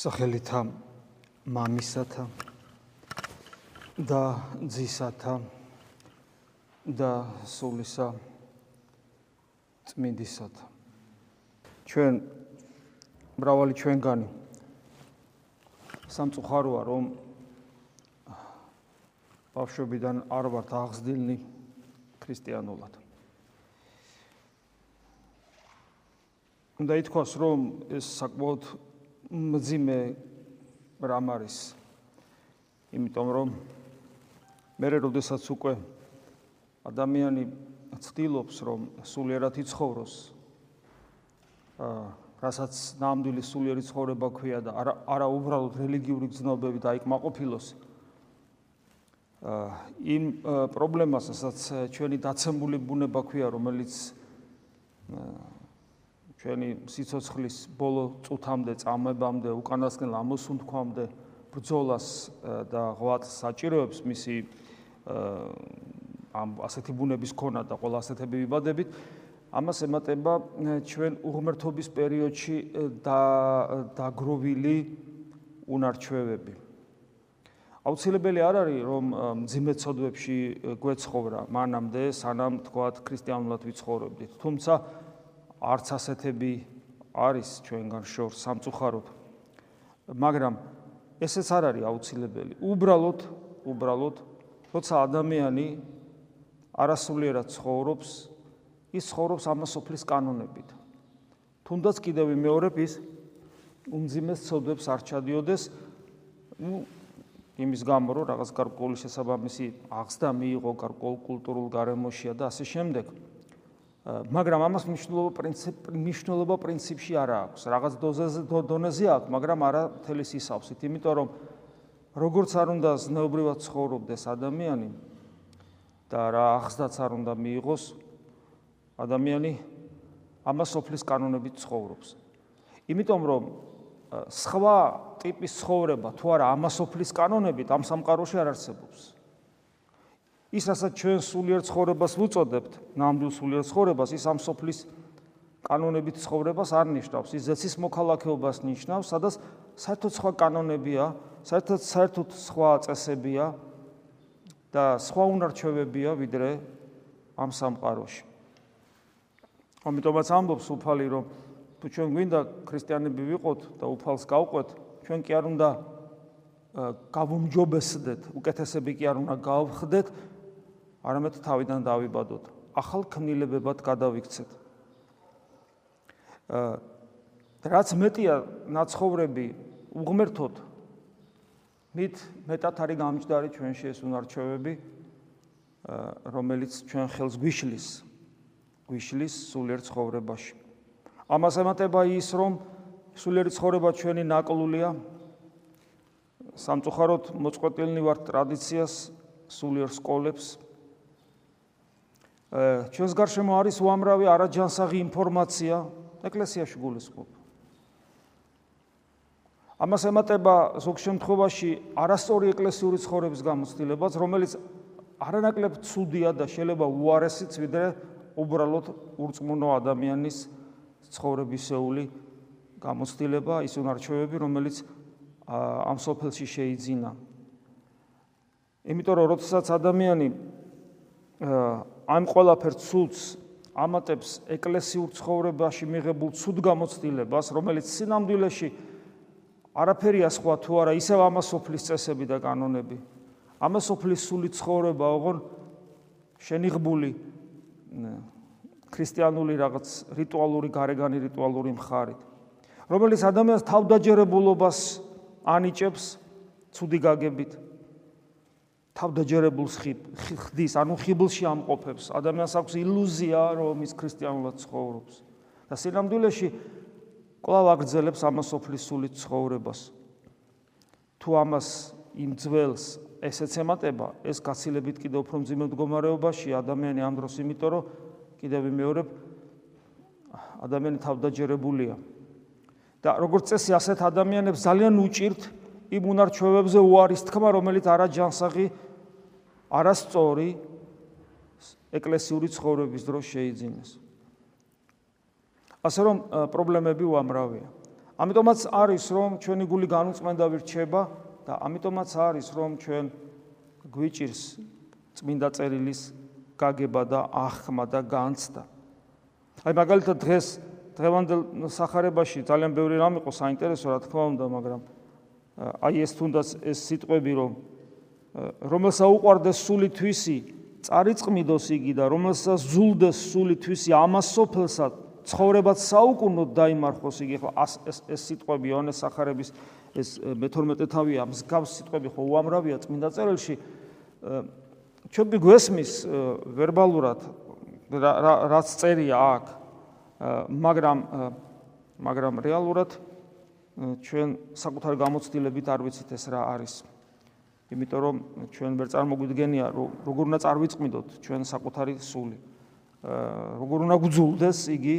სახელითა მამისათა და ძისათა და სულისა წმინდისათა. ჩვენ მრავალი ჩვენგანი სამწუხაროა რომ ბავშვობიდან არ ვართ აღზრდილნი ქრისტიანულად. უნდა ითქვას რომ ეს საკმაოდ მძიმე რამ არის? იმიტომ რომ მე როდესაც უკვე ადამიანი ცდილობს რომ სულიერად იცხოვროს აა რასაც ნამდვილი სულიერი ცხოვრება ქვია და არა არა უბრალოდ რელიგიური გზნობები დაიკმაყოფილოს აა იმ პრობლემას, რასაც ჩვენი დაცემული ბუნება ქვია, რომელიც აა ჩვენი სიცოცხლის ბოლო წუთამდე წამებამდე უკანასკნელ ამოსუნთქვამდე ბრძოლას და ღვაწლს საჭიროებს მისი ამ ასეთი ბუნების ქონა და ყველა ასეთები ვიბადებით. ამას ემატება ჩვენ უღმრთობის პერიოდში და დაგროვილი უნარჩვევები. აუცილებელი არ არის რომ ძიმეცოდვებში გვეცხოვრა მანამდე სანამ თქვათ ქრისტიანულად ვიცხოვრობდით თუმცა არც ასეთები არის ჩვენგან შორს სამწუხაროდ. მაგრამ ესეც არ არის აუცილებელი. უბრალოდ, უბრალოდ, როცა ადამიანი არასულიერად ცხოვრობს, ის ცხოვრობს ამასოფლის კანონებით. თუნდაც კიდევ მეორებ ის უმძიმეს ცოდვებს არ ჩადიოდეს, ну იმის გამო რომ რაღაც გარკვეული შესაბამისი აღზრდა მიიღო გარკვეულ კულტურულ გარემოშია და ასე შემდეგ. მაგრამ ამას მნიშვნელობა პრინციპ მნიშვნელობა პრინციპში არ აქვს. რაღაც დოზაზე დონეზე აქვს, მაგრამ არა თელი სისავსით, იმიტომ რომ როგორც არ უნდა ზნეობრივად ცხოვრობდეს ადამიანი და რა ახსდაც არ უნდა მიიღოს ადამიანი ამას სოფლის კანონებით ცხოვრობს. იმიტომ რომ სხვა ტიპის ცხოვრება თუ არა ამას სოფლის კანონებით ამ სამყაროში არ არსებობს. ის რასაც ჩვენ სულიერ ცხოვრებას ვუწოდებთ, ნამდვილ სულიერ ცხოვრებას, ის ამ სოფლის კანონებით ცხოვრებას არ ნიშნავს. ის ზეცის მოქალაქეობას ნიშნავს, სადაც საერთოდ სხვა კანონებია, საერთოდ საერთოდ სხვა წესებია და სხვა უნარჩვევებია ვიდრე ამ სამყაროში. ამიტომაც ამბობს უფალი, რომ თუ ჩვენ გვინდა ქრისტიანები ვიყოთ და უფალს გავყვეთ, ჩვენ კი არ უნდა გავუმჯობესდეთ, უკეთესები კი არ უნდა გავხდეთ, არამედ თავიდან დავიბადოთ. ახალ ქმნილებებად გადავიქცეთ. აა რაც მეტია ნაცხოვრები უღმერთოთ მით მეტად არის გამჭდარი ჩვენში ეს უნარჩვევები რომელიც ჩვენ ხელს გვიშლის გვიშლის სულიერ ცხოვრებაში. ამას ემატება ის რომ სულიერი ცხოვრება ჩვენი ნაკლულია სამწუხაროდ მოწყვეტილნი ვართ ტრადიციას სულიერ სკოლებს ჩვენს გარშემო არის უამრავი არაჯანსაღი ინფორმაცია ეკლესიაში გულისხმობ. ამას ემატება ზოგ შემთხვევაში არასწორი ეკლესიური ცხოვრების გამოცდილებაც, რომელიც არანაკლებ ცუდია და შეიძლება უარესიც ვიდრე უბრალოდ ურწმუნო ადამიანის ცხოვრებისეული გამოცდილება, ის უნარჩვევები, რომელიც ამ სოფელში შეიძინა. იმიტომ რომ როდესაც ადამიანი ამ ყველაფერ ცუდს ამატებს ეკლესიურ ცხოვრებაში მიღებულ ცუდ გამოცდილებას, რომელიც სინამდვილეში არაფერია სხვა თუ არა ისევ ამასოფლის წესები და კანონები. ამასოფლის სული ცხოვრება ოღონ შენიღბული ქრისტიანული რაღაც რიტუალური გარეგანი რიტუალური მხარით, რომელიც ადამიანს თავდაჯერებულობას ანიჭებს ცუდი გაგებით. თავდაჯერებულს ხდის, ანუ ხიბლში ამყოფებს. ადამიანს აქვს ილუზია, რომ ის ქრისტიანულად ცხოვრობს. და სინამდვილეში კვლავ აგრძელებს ამასופლის სულით ცხოვრებას. თუ ამას იმ ძველს ესეც ემატება, ეს გაცილებით კიდევ უფრო მძიმე მდგომარეობაში ადამიანი ამ დროს, იმიტომ რომ კიდევ მეორე ადამიანი თავდაჯერებულია. და როგორც წესი ასეთ ადამიანებს ძალიან უჭირთ იმ უნარჩვევებზე უარის თქმა, რომელიც არაჯანსაღი არასწორი ეკლესიური ცხოვრების დროს შეიძინეს. ასე რომ პრობლემები უამრავია. ამიტომაც არის რომ ჩვენი გული განუწმენდა ვირჩება და ამიტომაც არის რომ ჩვენ გვიჭირს წმინდა წერილის გაგება და ახმა და განცდა. აი მაგალითად დღეს დღევანდელ სახარებაში ძალიან ბევრი რამ იყო საინტერესო რა თქმა უნდა, მაგრამ აი ეს თუნდაც ეს სიტყვები რომ რომელსა უყვარდეს სული თვისი, წარიწმიდოს იგი და რომელსა ზულდეს სული თვისი ამას სოფელსა ცხოვრებად საუკუნოდ დაიმარხოს იგი ხო ეს ეს სიტყვები იონეს სახარების ეს მე-12 თავია მსგავს სიტყვები ხო უამრავია წმინდა წერილში ჩვენ გვესმის ვერბალურად რაც წერია აქ მაგრამ მაგრამ რეალურად ჩვენ საკუთარ გამოცდილებით არ ვიცით ეს რა არის. იმიტომ რომ ჩვენ ვერ წარმოგვიდგენია როგორ უნდა წარვიწყმიდოთ ჩვენ საკუთარი სული. როგორ უნდა გძულდეს იგი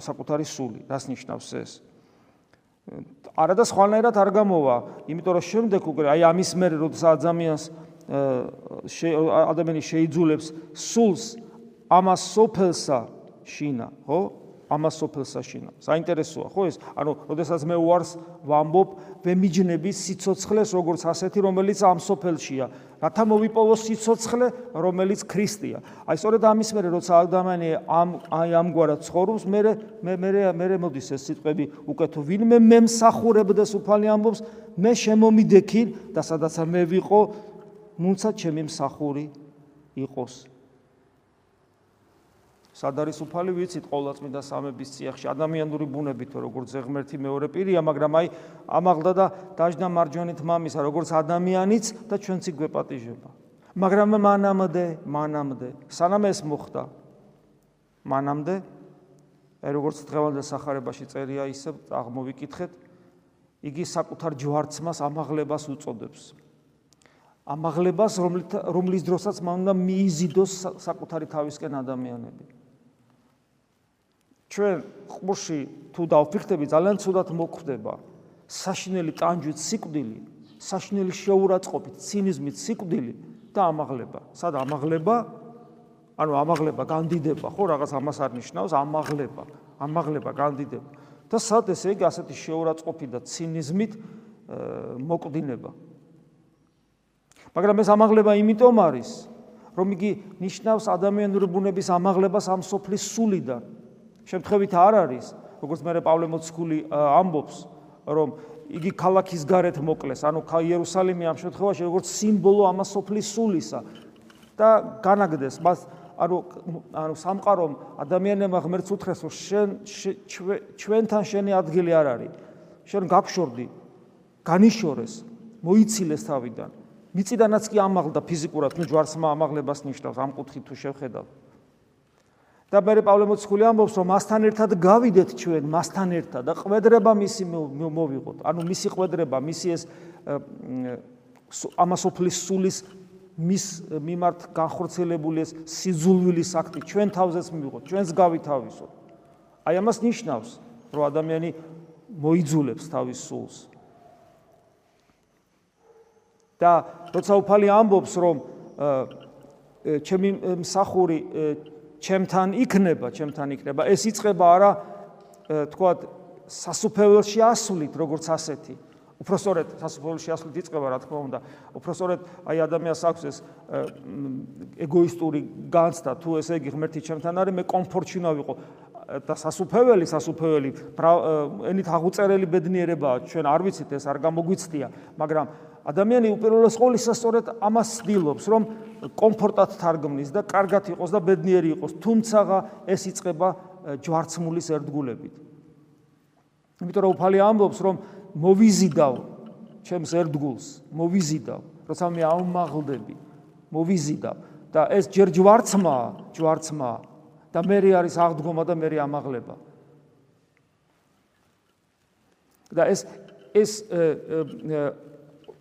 საკუთარი სული. რას ნიშნავს ეს? არადა სხვანაირად არ გამოვა, იმიტომ რომ შემდეგ უკვე აი ამის მერე როცა ადამიანს ადამიანი შეიძულებს სულს ამას სოფელსა შინა, ხო? ამას სოფელ საშინავს. საინტერესოა ხო ეს? ანუ, როდესაც მე უარს ვამბობ, ვემიჯნები სიцоცხლეს, როგორც ასეთი, რომელიც ამ სოფელშია. რათა მოვიპოვოს სიцоცხლე, რომელიც ქრისტეა. აი სწორედ ამის მერე, როცა ადამიანი ამ აი ამგვარად ცხოვრობს, მე მე მე მე მოდის ეს სიტყვები უკეთო ვინმე მემსახურებდეს უფალი ამბობს, მე შემომიდექი და სადაც მე ვიყო, მუნცა ჩემი მსახური იყოს. სად არის უფალი ვიცით ყოვლადწმინდა სამების წიაღში ადამიანური ბუნებით როგორც ზღმერთი მეორე პირია მაგრამ აი ამაღლდა და დაждდა მარჯვენით მამისა როგორც ადამიანიც და ჩვენც იგვეპატიჟება მაგრამ მანამდე მანამდე სანამ ეს მოხდა მანამდე აი როგორც დღევანდელ სახარებაში წერია ისე აღმოვიკითხეთ იგი საკუთარ ჯვარცმას ამაღლებას უწოდებს. ამაღლებას რომლის დროსაც მან უნდა მიიზიდოს საკუთარი თავისკენ ადამიანები ჩვენ ყურში თუ დავფიქრდები ძალიან ცუდად მოხვდება საშინელი ტანჯვით სიკვდილი საშინელი შეურაცხყოფით ცინიზმით სიკვდილი და ამაღლება. სად ამაღლება? ანუ ამაღლება განდიდება ხო რაღაც ამას არ ნიშნავს ამაღლება ამაღლება განდიდება. და სად ესე იგი ასეთი შეურაცხყოფით და ცინიზმით მოკვდინება? მაგრამ ეს ამაღლება იმიტომ არის რომ იგი ნიშნავს ადამიანური ბუნების ამაღლებას ამ სოფლის სულიდან შემთხვევით არ არის, როგორც მე პავლე მოციქული ამბობს, რომ იგი ქალაქის გარეთ მოკლეს, ანუ იერუსალიმი ამ შემთხვევაში როგორც სიმბოლო ამასოფლის სულისა და განაგდეს მას ანუ ანუ სამყარომ ადამიანებმა ღმერთს უთხრეს, რომ შენ ჩვენთან შენი ადგილი არ არის. შენ გაგშორდი, განიშორეს, მოიცილეს თავიდან. მიწიდანაც კი ამაღლდა ფიზიკურად, ნუ ჯვარსმა ამაღლებას ნიშნავს ამ კუთხით თუ შევხედავ. და მე პავლე მოციქული ამბობს რომ მასთან ერთად გავიდეთ ჩვენ მასთან ერთად. და ყვედრება მისი მოვიღოთ. ანუ მისი ყვედრება მისი ეს ამასოფლის სულის მის მიმართ განხორციელებული ეს სიძულვილი საქმე. ჩვენ თავზეც მივიღოთ ჩვენს გავითავისოთ. აი ამას ნიშნავს რომ ადამიანი მოიძულებს თავის სულს. და როცა უფალი ამბობს რომ ჩემი მსახური ჩემთან იქნება, ჩემთან იქნება. ეს იწება არა თქვათ სასუფეველში ასვლით, როგორც ასეთი. უпроსტორეთ სასუფეველში ასვლით იწება, რა თქმა უნდა. უпроსტორეთ აი ადამიანს აქვს ეს ეგოისტური განცდა, თუ ესე იგი ღმერთი ჩემთან არის, მე კომფორტში ნავიყო. და სასუფეველი სასუფეველი ენით აღუწერელი ბედნიერებაა ჩვენ არ ვიცით ეს არ გამოგვიცდია მაგრამ ადამიანი უპირველეს ყოვლისა სწორედ ამას ცდილობს, რომ კომფორტად თარგმნის და კარგად იყოს და ბედნიერი იყოს, თუმცა ეს იწება ჯვარცმულის ერთგულებით. იმიტომ რომ უფალი ამბობს, რომ მოვიზიდავ ჩემს ერთგულს, მოვიზიდავ, როცა მე ამაღლდები, მოვიზიდავ და ეს ჯერ ჯვარცმა, ჯვარცმა და მე არის აღდგომა და მე ამაღლება. და ეს ეს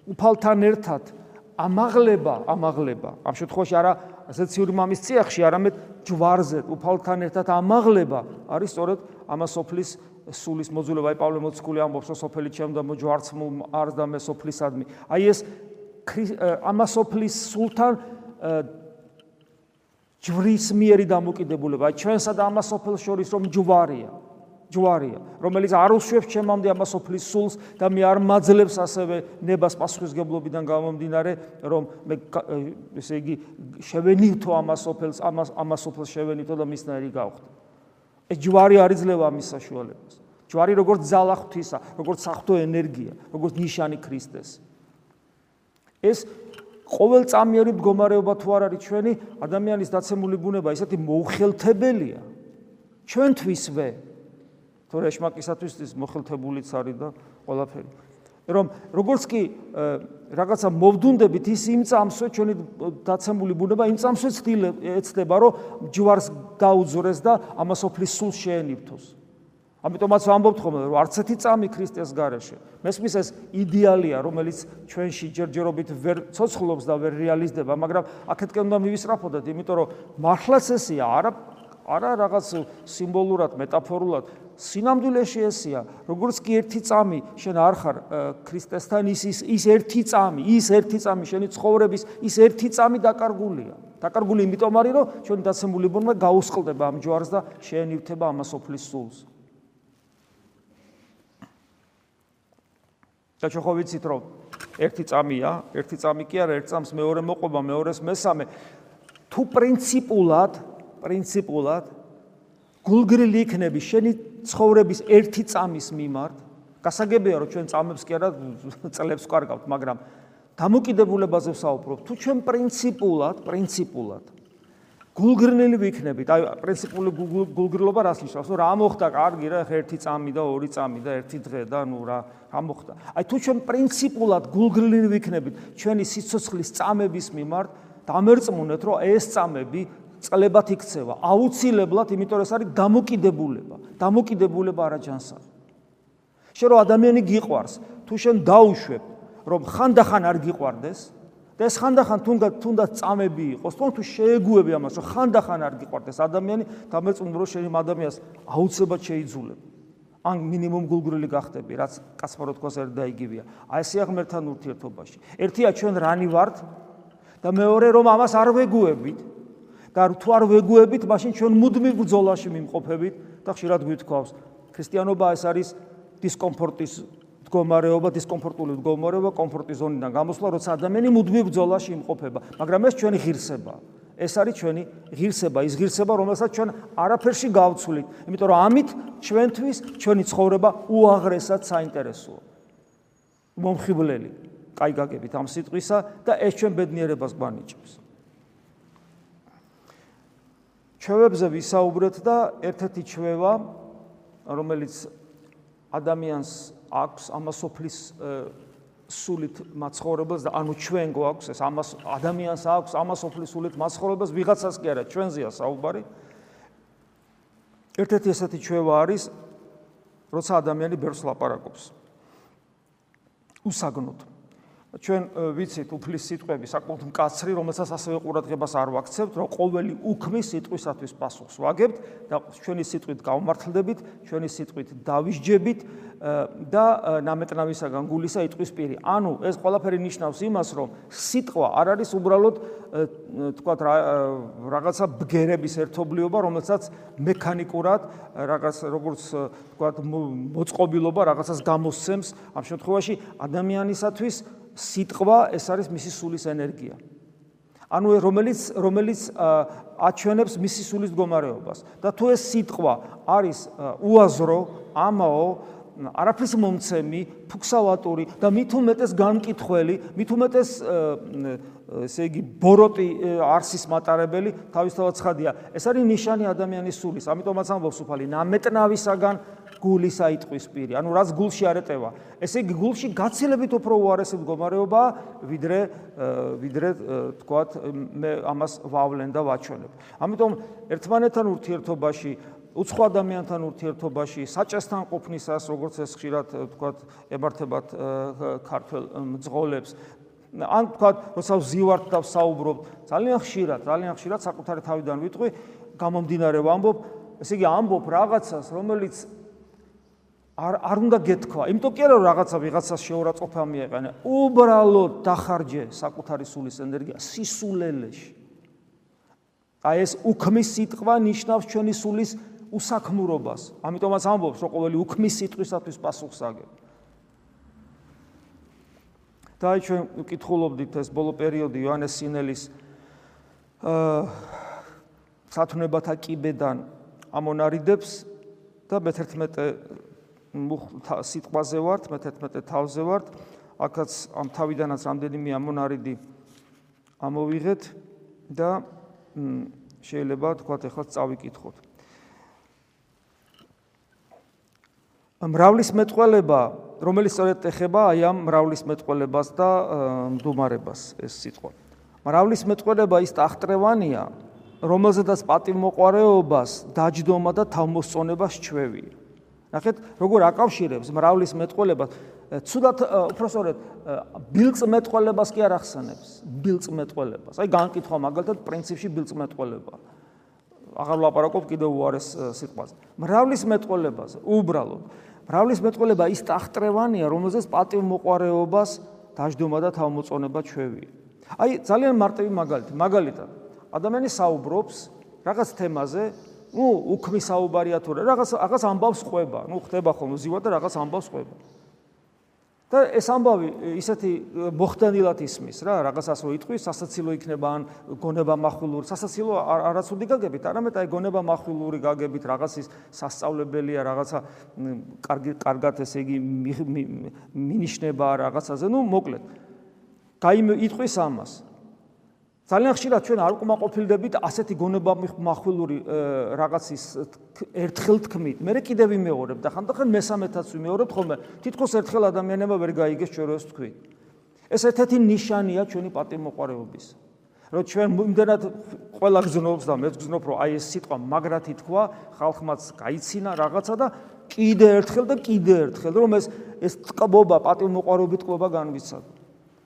უფალთან ერთად ამაღლება, ამაღლება. ამ შემთხვევაში არა ასეციური მამის ციახში, არამედ ჯვარზე უფალთან ერთად ამაღლება არის სწორედ ამასოფლის სულის მოძულება. აი პავლე მოციქული ამბობს, რომ სოფელი ჩემდა მოჯვარცმულ არს და მე სოფლისადმი. აი ეს ამასოფლის სულთან ჯვრის მიერი დამოკიდებულება. ჩვენსა და ამასოფელს შორის რომ ჯვარია. ჯვარია, რომელიც არ უშვებს ჩემამდე ამას ოფლის სულს და მე არ მაძლევს ასევე ნებას პასუხისგებლობიდან გამომდინარე, რომ მე ესე იგი შევენივთო ამას ოფელს, ამას ამას ოფელს შევენივთო და მისნაირი გავხდე. ეს ჯვარი არ იძლევა ამის საშუალებას. ჯვარი როგორც ძალა ღვთისა, როგორც საფრთხო ენერგია, როგორც ნიშანი ქრისტეს. ეს ყოველწამიერი მდგომარეობა თუ არ არის ჩვენი ადამიანის დაცემული ბუნება, ისეთი მოუხელთებელია ჩვენთვისვე. თორე შმაკისათვისთვის მოხელთებულიც არის და ყველაფერი. რომ როგორც კი რაღაცა მოვდუნდებით ის იმ წამსვე ჩვენი დაცემული ბუნება იმ წამსვე ეცდება რომ ჯვარს დაუძრეს და ამას ოფლის სულ შეენიფთოს. ამიტომაც ვამბობთ ხოლმე რომ არც ერთი წამი ქრისტეს გარეშე. მესმის ეს იდეალია, რომელიც ჩვენში ჯერჯერობით ვერ ცოცხლობს და ვერ რეალიზდება, მაგრამ აქეთკენ უნდა მივისწრაფოდეთ, იმიტომ რომ მართლაც ესია, არა არა რაღაც სიმბოლურად, მეტაფორულად, სინამდვილეში ესია, როგორც კი ერთი წამი შენ არ ხარ ქრისტესთან ის ის ის ერთი წამი, ის ერთი წამი შენი ცხოვრების ის ერთი წამი დაკარგულია. დაკარგული იმიტომ არის, რომ ჩვენ დაცემული ბონა გაუსყლდება ამ ჯვარს და შეენივთება ამას ოფლის სულს. და ჩვენ ხო ვიცით, რომ ერთი წამია, ერთი წამი კი არა, ერთ წამს მეორე მოყვება, მეორეს მესამე. თუ პრინციპულად, პრინციპულად გულგრილი იქნები შენი ცხოვრების ერთი წამის მიმართ, გასაგებია რომ ჩვენ წამებს კი არა წლებს კარგავთ, მაგრამ დამოკიდებულებაზე ვსაუბრობ. თუ ჩვენ პრინციპულად, პრინციპულად გულგრილი ვიქნებით, აი პრინციპული გულგრილობა რას ნიშნავს? რა მოხდა კარგი რა, ერთი წამი და ორი წამი და ერთი დღე და ნუ რა, რა მოხდა? აი თუ ჩვენ პრინციპულად გულგრილი ვიქნებით ჩვენი სიცოცხლის წამების მიმართ, დამერწმუნეთ რომ ეს წამები წლებად იქცევა აუცილებლად იმიტომ რომ ეს არის დამოკიდებულება დამოკიდებულება არა ჯანსაღ შენ რომ ადამიანი გიყვარს თუ შენ დაუშვებ რომ ხანდახან არ გიყვარდეს და ეს ხანდახან თუნდაც თუნდაც წამები იყოს თუნდაც თუ შეეგუები ამას რომ ხანდახან არ გიყვარდეს ადამიანი დამერწმუნ რომ შენ იმ ადამიანს აუცილებლად შეიძულებ. ან მინიმუმ გულგრილი გახდები რაც კაცმარო თქოს ერთ და იგივეა აი ესე აღმერთან ურთიერთობაში. ერთია ჩვენ რანი ვართ და მეორე რომ ამას არ ვეგუებით და თუ არ ვეგუებით, მაშინ ჩვენ მუდმივ ბრძოლაში მიმყოფებით და ხშირად გვითხოვს. ქრისტიანობა ეს არის დისკომფორტის მდგომარეობა, დისკომფორტული მდგომარეობა, კომფორტის ზონიდან გამოსვლა, როცა ადამიანი მუდმივ ბრძოლაში იმყოფება. მაგრამ ეს ჩვენი ღირსება. ეს არის ჩვენი ღირსება, ის ღირსება, რომელსაც ჩვენ არაფერში გავცვლით, იმიტომ რომ ამით ჩვენთვის ჩვენი ცხოვრება უაღრესად საინტერესოა. მომხიბლელი, კაი გაგებით ამ სიტყვისა და ეს ჩვენ ბედნიერებას გვანიჭებს. ჩვევებზე ვისაუბრეთ და ერთ-ერთი ჩვევა რომელიც ადამიანს აქვს ამასოფლის სულით მაცხოვრებელს და ანუ ჩვენ გვაქვს ეს ამას ადამიანს აქვს ამასოფლის სულით მაცხოვრებელს ვიღაცას კი არა ჩვენზეა საუბარი. ერთ-ერთი ესეთი ჩვევა არის როცა ადამიანი ბერს ლაპარაკობს. უსაგნოდ ჩვენ ვიცით უფლის სიტყვები საკმაოდ მკაცრი, რომელსაც ასევე ყურადღებას არ ვაქცევთ, რომ ყოველი უქმის სიტყვისათვის პასუხს ვაგებთ და ჩვენი სიტყვით გავმართლდებით, ჩვენი სიტყვით დავისჯებით და ნამეტნავისაგან გულისა იტყვის პირი. ანუ ეს ყველაფერი ნიშნავს იმას, რომ სიტყვა არ არის უბრალოდ თქვათ რაღაცა ბგერების ერთობლიობა, რომელსაც მექანიკურად რაღაც როგორც თქვათ მოწყობილობა რაღაცას გამოსცემს ამ შემთხვევაში ადამიანისათვის სიტყვა ეს არის მისი სულის ენერგია. ანუ რომელიც რომელიც აჩვენებს მისი სულის მდგომარეობას და თუ ეს სიტყვა არის უაზრო, ამაო, არაფრის მომცემი, ფუქსავატური და მით უმეტეს განკითხველი, მით უმეტეს ესე იგი ბოროტი არსის მატარებელი თავისთავად ცხადია. ეს არის ნიშანი ადამიანის სულის. ამიტომაც ამბობს უფალი, ნამეტნავისაგან გულის აიტყვის პირი. ანუ რაც გულში არეტევა. ესე იგი გულში გაცილებით უფრო უარესი მდგომარეობა, ვიდრე ვიდრე თქვათ მე ამას ვავლენ და ვაჩვენებ. ამიტომ ერთმანეთთან ურთიერთობაში უცხო ადამიანთან ურთიერთობაში საჭესთან ყოფნისას, როგორც ეს ხშირად თქვათ ემართებათ ქართულ მძღოლებს, ან თქვათ, როცა ვზივართ და ვსაუბრობ, ძალიან ხშირად, ძალიან ხშირად საკუთარი თავიდან ვიტყვი, გამომდინარე ვამბობ, ესე იგი ამბობ რაღაცას, რომელიც არ არ უნდა გეთქვა. იმიტომ კი არა რომ რაღაცა ვიღაცას შეურაცხყოფა მიეყენე. უბრალოდ დახარჯე საკუთარი სულის ენერგია სისულელეში. აი ეს უქმის სიტყვა ნიშნავს ჩვენი სულის უსაქმურობას. ამიტომაც ამბობს, რომ ყოველი უქმის სიტყვისათვის პასუხს აგებ. და აი ჩვენ ვკითხულობდით ეს ბოლო პერიოდი იოანეს სინელის აა სათნებათა კიბედან ამონარიდებს და მე-11 სიტყვაზე ვართ, მე-11 თავზე ვართ. აქაც ამ თავიდანაც რამდენიმე ამონარიდი ამოვიღეთ და შეიძლება თქვათ ახლა წავიკითხოთ. მრავლის მეტყველება, რომელიც სწორედ ეხება აი ამ მრავლის მეტყველებას და მდუმარებას ეს სიტყვა. მრავლის მეტყველება ის ტახტრევანია, რომელზედაც პატიმოყარეობას, დაჯდომა და თავმოსწონებას ჩვევი. ნახეთ, როგორ აკავშირებს მრავლის მეტყოლებას. ცუდად უпроსორეთ ბილწ მეტყოლებას კი არ ახსენებს. ბილწ მეტყოლებას. აი განკითხვა მაგალითად პრინციპში ბილწ მეტყოლება. აღარ ვლაპარაკობ კიდევ უარეს სიტყვაზე. მრავლის მეტყოლებას უბრალოდ. მრავლის მეტყოლება ის ტახტრევანია, რომელზეც პატივმოყარეობას დაждომა და თავმოწონება ჩვევია. აი ძალიან მარტივი მაგალითი. მაგალითად, ადამიანი საუბრობს რაღაც თემაზე, ну უქმი საუბარია თუ რა. რაღაც რაღაც ამბავს ყვება ну ხდება ხოლმე ზივა და რაღაც ამბავს ყვება და ეს ამბავი ისეთი მოხდანილად ისმის რა, რაღაცას მოიტყვის, სასაცილო იქნება ან გონება מחვილური, სასაცილო არაცუდი გაგებით, არამედ აი გონება מחვილური გაგებით, რაღაცის სასწავლებელია, რაღაცა კარგი კარგად ესე იგი მინიშნება რაღაცაზე, ну მოკლედ. გაიმ იტყვის ამას. ძალიან ხშირად ჩვენ არ უკმაყოფილდებით ასეთი გონება מחვილური რაღაცის ერთხელ თქმით. მე კიდევ ვიმეორებ და ხანდახან მესამეთაც ვიმეორებ ხოლმე. თითქოს ერთხელ ადამიანებმა ვერ გაიგეს ჩვენ როს თქვი. ეს ერთ-ერთი ნიშანია ჩვენი პატიმოყარეობის. რომ ჩვენ იმდენად ყველა გზნობს და მე გზნობ რომ აი ეს სიტყვა მაგრათი თქვა, ხალხმაც გაიცინა რაღაცა და კიდე ერთხელ და კიდე ერთხელ რომ ეს ეს წყობა პატიმოყარეობით ყობა განვიცადო.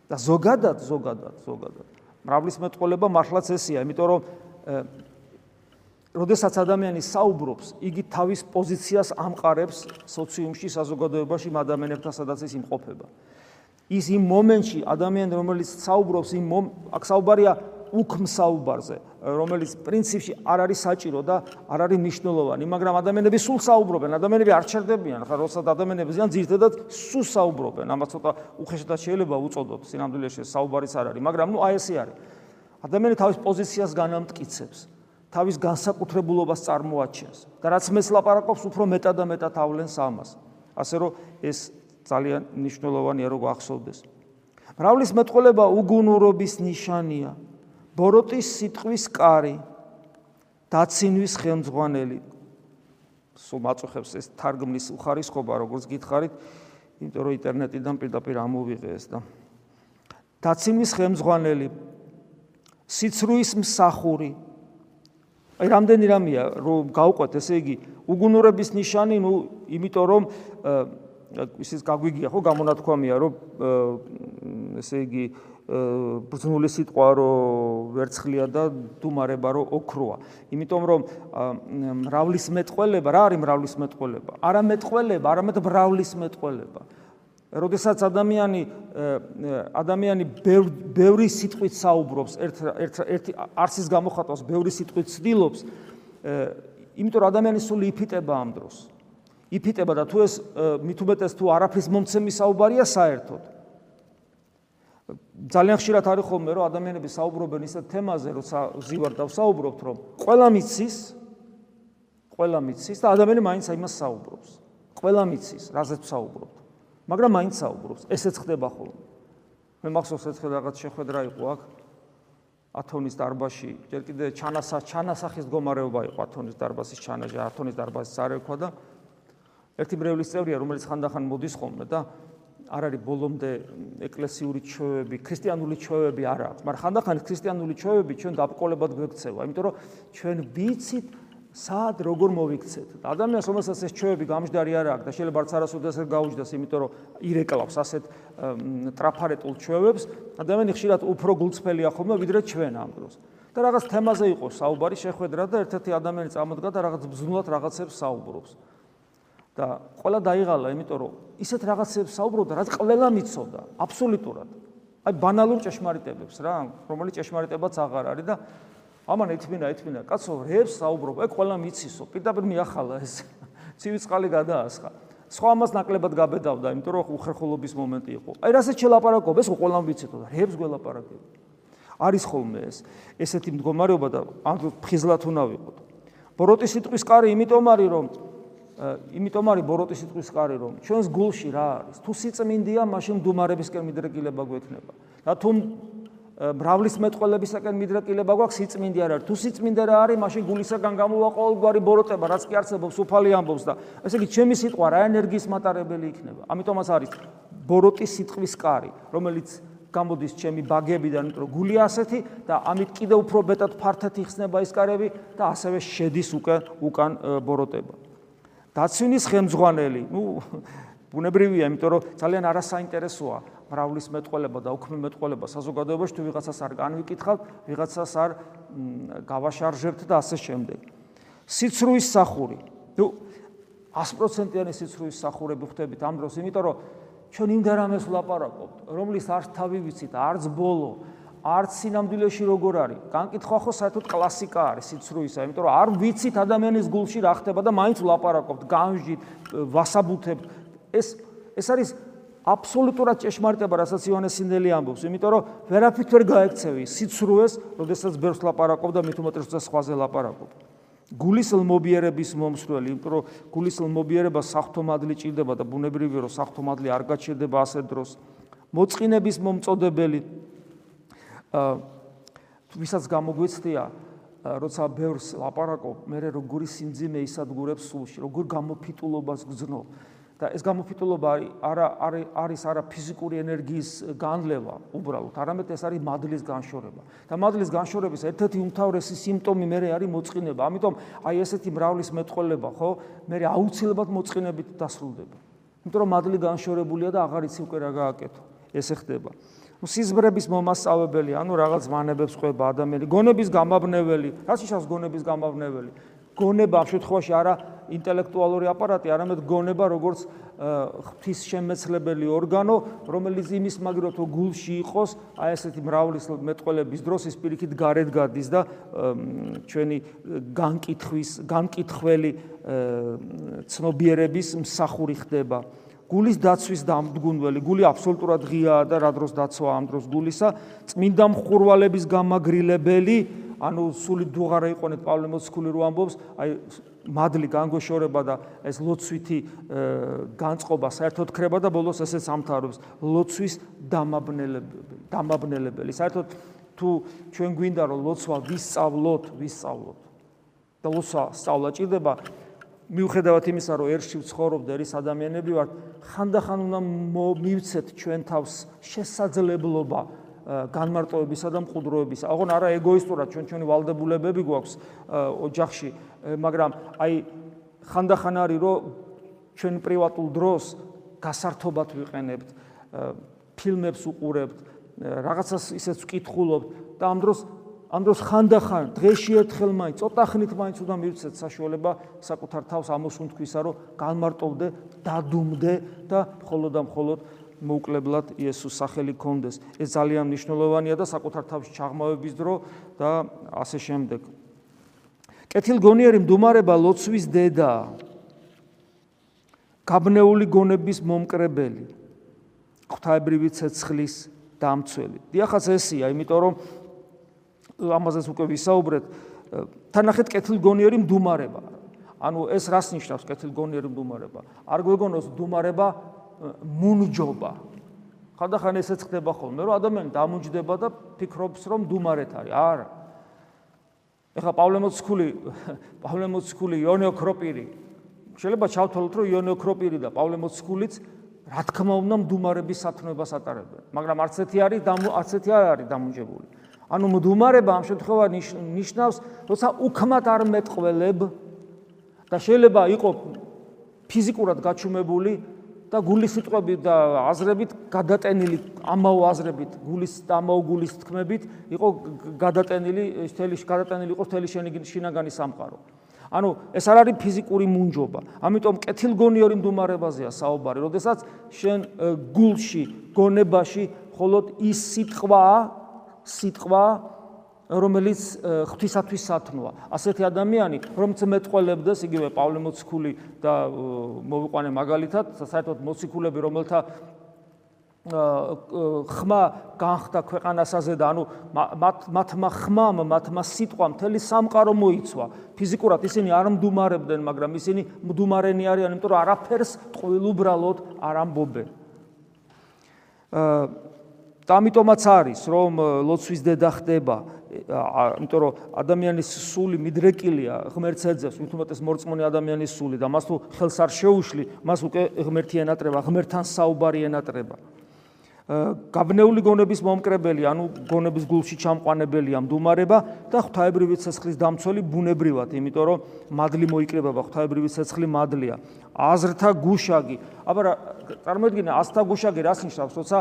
და ზოგადად, ზოგადად, ზოგადად მრავლის მეტყოლება მართლაც ესია, იმიტომ რომ როდესაც ადამიანი საუბრობს, იგი თავის პოზიციას ამყარებს სოციუმში, საზოგადოებაში, ადამიანებთან სადაც ის იმყოფება. ის იმ მომენტში ადამიანი რომელიც საუბრობს იმ აქ საუბარია უქმ საუბარზე, რომელიც პრინციპში არ არის საჭირო და არ არის მნიშვნელოვანი, მაგრამ ადამიანები სულ საუბრობენ, ადამიანები არ ჩერდებიან, ხა როცა ადამიანები ზიან ძირთადად სულ საუბრობენ, ამას ცოტა უხეშად შეიძლება უწოდოთ, სინამდვილეში საუბარიც არ არის, მაგრამ ნუ აი ესე არის. ადამიანი თავის პოზიციას განამტკიცებს, თავის განსაკუთრებულობას წარმოაჩენს და რაც მეც ლაპარაკობს, უფრო მეტად და მეტად ავლენს ამას. ასე რომ ეს ძალიან მნიშვნელოვანია რო გახსოვდეს. მრავლის მეტყოლება უგუნურობის ნიშანია. ბოროტის სიტყვის კარი დაცინვის ხელმძღვანელი. სულ მაწუხებს ეს თარგმნის უხარისხობა როგორც გითხარით იმიტომ რომ ინტერნეტიდან პირდაპირ ამოვიღე ეს და. დაცინვის ხელმძღვანელი სიცრუის მსახური. აი რამდენი რამეა რომ გავყვეთ ესე იგი უგუნურების ნიშანი ნუ იმიტომ რომ ისიც გაგვიგია ხო გამონათქვამია რომ ესე იგი ბრძნული სიტყვა რო ვერცხლია და დუმარება რო ოქროა. იმიტომ რომ მრავლის მეტყველება, რა არის მრავლის მეტყველება? არა მეტყველება, არამედ მრავლის მეტყველება. როდესაც ადამიანი ადამიანი ბევრი სიტყვით საუბრობს, ერთ ერთ ერთი არსის გამოხატვას ბევრი სიტყვით ცდილობს, იმიტომ რომ ადამიანი სულ იფიტება ამ დროს. იფიტება და თუ ეს მით უმეტეს თუ არაფრის მომცემი საუბარია საერთოდ. ძალიან ხშირად არის ხოლმე რომ ადამიანები საუბრობენ ისეთ თემაზე, როცა ზივარ დავსაუბრობთ, რომ ყველა მიცის, ყველა მიცის და ადამიანი მაინც იმას საუბრობს. ყველა მიცის, რაზეც საუბრობთ. მაგრამ მაინც საუბრობს. ესეც ხდება ხოლმე. მე მახსოვს ერთხელ რაღაც შეხვედრა იყო აქ ათონის დარბაზში, ჯერ კიდე ჩანასა ჩანასახის მდგომარეობა იყო ათონის დარბაზის ჩანაჟი, ათონის დარბაზის წარეკვა და ერთი ბრევლის წევრია, რომელიც ხანდახან მოდის ხოლმე და არ არის ბოლომდე ეკლესიური ჩვევები, ქრისტიანული ჩვევები არ აქვს, მაგრამ ხანდახან ქრისტიანული ჩვევები ჩვენ დაბკოლებად გვექცევა, იმიტომ რომ ჩვენ ვიცით სად როგორ მოვიქცეთ. ადამიანს რომელსაც ეს ჩვევები გამჯდარი არ აქვს და შეიძლება არც არასოდეს არ გაუჯდეს, იმიტომ რომ ირეკლავს ასეთ ტრაფარეტულ ჩვევებს, ადამიანი ხშირად უფრო გულწრფელია ხოლმე ვიდრე ჩვენ ამ დროს. და რაღაც თემაზე იყო საუბარი, შეხვედრა და ერთ-ერთი ადამიანი წამოდგა და რაღაც ბზნულად რაღაცებს საუბრობს. და ყველა დაიღალა, იმიტომ რომ ისეთ რაღაცებს საუბრობდა, რაც ყველა მიცოდა, აბსოლუტურად. აი ბანალურ ჭეშმარიტებებს რა, რომელიც ჭეშმარიტებაც აღარ არის და ამან ეთმინა ეთმინა კაცო რებს საუბრობ ეგ ყველა მიცისო პირდაპირ მიახალა ეს. ცივი წყალი გადაასხა. სხვა ამას ნაკლებად გაბედავდა იმიტომ რომ უხერხულობის მომენტი იყო. აი რასაც შელაპარაკობ ეს ყველა ვიცითო და რებს გველაპარაკებ. არის ხოლმე ეს ესეთი მდგომარეობა და ამ ფხიზლათ უნდა ვიყოთ. ბოროტის სიტყვის კარი იმიტომ არის რომ იმიტომ არის ბოროტის სიტყვის კარი რომ ჩვენს გულში რა არის? თუ სიწმინდეა მაშინ მდუმარებისკენ მიდრეკილება გვექნება. და თუ მრავლის მეტყველებისაკენ მიდრეკილება გვაქვს სიწმინდე არ არის. თუ სიწმინდე რა არის მაშინ გულისაგან გამოვა ყოველგვარი ბოროტება რაც კი არსებობს უფალი ამბობს და ესე იგი ჩემი სიტყვა რა ენერგიის მატარებელი იქნება. ამიტომაც არის ბოროტის სიტყვის კარი რომელიც გამოდის ჩემი ბაგებიდან იმიტომ რომ გული ასეთი და ამით კიდე უფრო მეტად ფართეთ იხსნება ის კარები და ასევე შედის უკან უკან ბოროტება დაცვინის ხელმძღვანელი, ну, ბუნებრივია, იმიტომ რომ ძალიან არასაინტერესოა მრავლის მეტყველება და უქმე მეტყველება საზოგადოებაში თუ ვიღაცას არ განვიკითხავთ, ვიღაცას არ გავაშარჟებთ და ასე შემდეგ. სიცრუის სახური. ну 100%-იანი სიცრუის სახურები ხვდებით ამ დროს, იმიტომ რომ ჩვენ იმ დარამეს ვლაპარაკობთ, რომლის არც თავი ვიცით, არც ბოლო, არც სინამდვილეში როგორ არის. განკითხვა ხო საერთოდ კლასიკა არის სიცრუისა, იმიტომ რომ არ ვიცით ადამიანის გულში რა ხდება და მაინც ვლაპარაკობთ, განჟით, ვასაბუთებთ. ეს ეს არის აბსოლუტურად ჭეშმარიტება, რასაც ივანე სინდელი ამბობს, იმიტომ რომ ვერაფრით ვერ გაექცევი სიცრუეს, როდესაც ბერს ლაპარაკობ და მით უმეტეს როცა სხვაზე ლაპარაკობ. გულის ლმობიერების მომსვლელი, იმიტომ რომ გულის ლმობიერება საფრთხომადლი ჭირდება და ბუნებრივია რომ საფრთხომადლი არ გაჩერდება ასე დროს. მოწყინების მომწოდებელი ვისაც გამოგვეცდია როცა ბევრს ლაპარაკობ მე როგორი სიმძიმე ისადგურებს სულში როგორ გამოფიტულობას გძნო. და ეს გამოფიტულობა არა არის არა ფიზიკური ენერგიის განლევა უბრალოდ. არამედ ეს არის მადლის განშორება. და მადლის განშორების ერთ-ერთი უმთავრესი სიმპტომი მე არის მოწყინება. ამიტომ აი ესეთი მრავლის მეტყოლება ხო? მე აუცილებლად მოწყინებით დასრულდება. იმიტომ რომ მადლი განშორებულია და აღარ იცი უკვე რა გააკეთო. ესე ხდება სიზბრების მომასწავებელი, ანუ რაღაც მანებებს ყვება ადამიანი, გონების გამაბნეველი, რაც ისავს გონების გამაბნეველი. გონება ამ შემთხვევაში არა ინტელექტუალური აპარატი, არამედ გონება როგორც ღვთის შემეცლებელი ორგანო, რომელიც იმის მაგრო თუ გულში იყოს, აი ესეთი მრავლის მეტყველების დროს ის პირიქით გარეთ გადის და ჩვენი განკითხვის, განკითხველი ცნობიერების მსახური ხდება. გულის დაცვის დამდგუნველი, გული აბსოლუტურად ღიაა და რა დროს დაცვა ამ დროს გულისა, წმინდა მხურვალების გამაგრილებელი, ანუ სული დუღარა იყონეთ პავლე მოციქული რო ამბობს, აი მადლი განგოშორება და ეს ლოცვითი განწყობა საერთოდ ქრება და ბოლოს ესეც ამთავრებს ლოცვის დამაბნელებელი, დამაბნელებელი. საერთოდ თუ ჩვენ გვინდა რომ ლოცვა ვისწავლოთ, ვისწავლოთ და ლოცვა სწავლა ჭირდება მიუხედავად იმისა, რომ ერში ვცხოვრობ და ერის ადამიანები ვართ, ხანდახან უნდა მივცეთ ჩვენ თავს შესაძლებლობა განმარტოებისა და მყუდროებისა. აღონ არა ეგოისტურად ჩვენ ჩვენი ვალდებულებები გვაქვს ოჯახში, მაგრამ აი ხანდახან არის რომ ჩვენ პრივატულ დროს გასართობად ვიყენებთ, ფილმებს უყურებთ, რაღაცას ისეც ვკითხულობთ და ამ დროს ამ დროს ხანდახან დღეში ერთხელ მაინც ცოტა ხნით მაინც უნდა მივცეთ საშუალება საკუთარ თავს ამოსუნთქვისა, რომ განმარტოვდე, დადუმდე და მხოლოდ და მხოლოდ მოუკლებლად იესოს სახელი კონდეს. ეს ძალიან მნიშვნელოვანია და საკუთარ თავს ჩაღმავების დრო და ასე შემდეგ. კეთილგონიერი მდუმარება ლოცვის დედა. გაბნეული გონების მომკრებელი. ღვთაებრივი ცეცხლის დამცველი. დიახაც ესია, იმიტომ რომ ამაზეც უკვე ვისაუბრეთ. თანახეთ კეთილგონიერი მდუმარება. ანუ ეს რას ნიშნავს კეთილგონიერი მდუმარება? არ გვეგონოს მდუმარება მუნჯობა. ხანდახან ესეც ხდება ხოლმე რომ ადამიანი დამუნჯდება და ფიქრობს რომ მდუმარეთ არის. არა. ეხლა პავლე მოციქული პავლე მოციქული იონიო კროპირი შეიძლება ჩავთვალოთ რომ იონიო კროპირი და პავლე მოციქულიც რა თქმა უნდა მდუმარების სათნოებას ატარებენ. მაგრამ არც ერთი არის არც ერთი არ არის დამუნჯებული ანუ მდუმარება ამ შემთხვევაში ნიშნავს, როცა უქმად არ მეტყველებ და შეიძლება იყო ფიზიკურად გაჩუმებული და გულის სიტყვები და აზრებით გადატენილი ამაო აზრებით, გულის და ამაო გულის თქმებით იყო გადატენილი თელი გადატენილი იყო თელი შინაგანი სამყარო. ანუ ეს არ არის ფიზიკური მუნჯობა. ამიტომ კეთილგონიერი მდუმარებაზეა საუბარი, როდესაც შენ გულში, გონებაში მხოლოდ ის სიტყვაა, სიტყვა რომელიც ღვთისათვის სათნოა. ასეთი ადამიანი, რომ წმეტყველებდეს, იგივე პავლე მოციქული და მოვიყვანე მაგალითად, საერთოდ მოციქულები, რომელთა ხმა განხდა ქვეყანასაზე და ანუ მათმა ხმამ, მათმა სიტყვამ მთელი სამყარო მოიცვა. ფიზიკურად ისინი არ მდუმარებდნენ, მაგრამ ისინი მდუმარენი არიან, იმიტომ რომ არაფერს ტყუილ უბრალოდ არ ამბობენ. აა ამიტომაც არის, რომ ლოცვის დედა ხდება, იმიტომ რომ ადამიანის სული მიდრეკილია ღმერთს ეძებს, უთუმეტეს მორწმუნე ადამიანის სული და მას თუ ხელს არ შეუშლი, მას უკვე ღმერთი ენატრება, ღმერთთან საუბარი ენატრება. გაბნეული გონების მომკრებელი, ანუ გონების გულში ჩამყვანებელია მდუმარება და ღვთაებრივი ცეცხლის დამცველი ბუნებრივად, იმიტომ რომ მადლი მოიკრებება, ღვთაებრივი ცეცხლი მადლია. აზრთა გუშაგი. აბა წარმოიდგინე, აზრთა გუშაგი რას ნიშნავს, როცა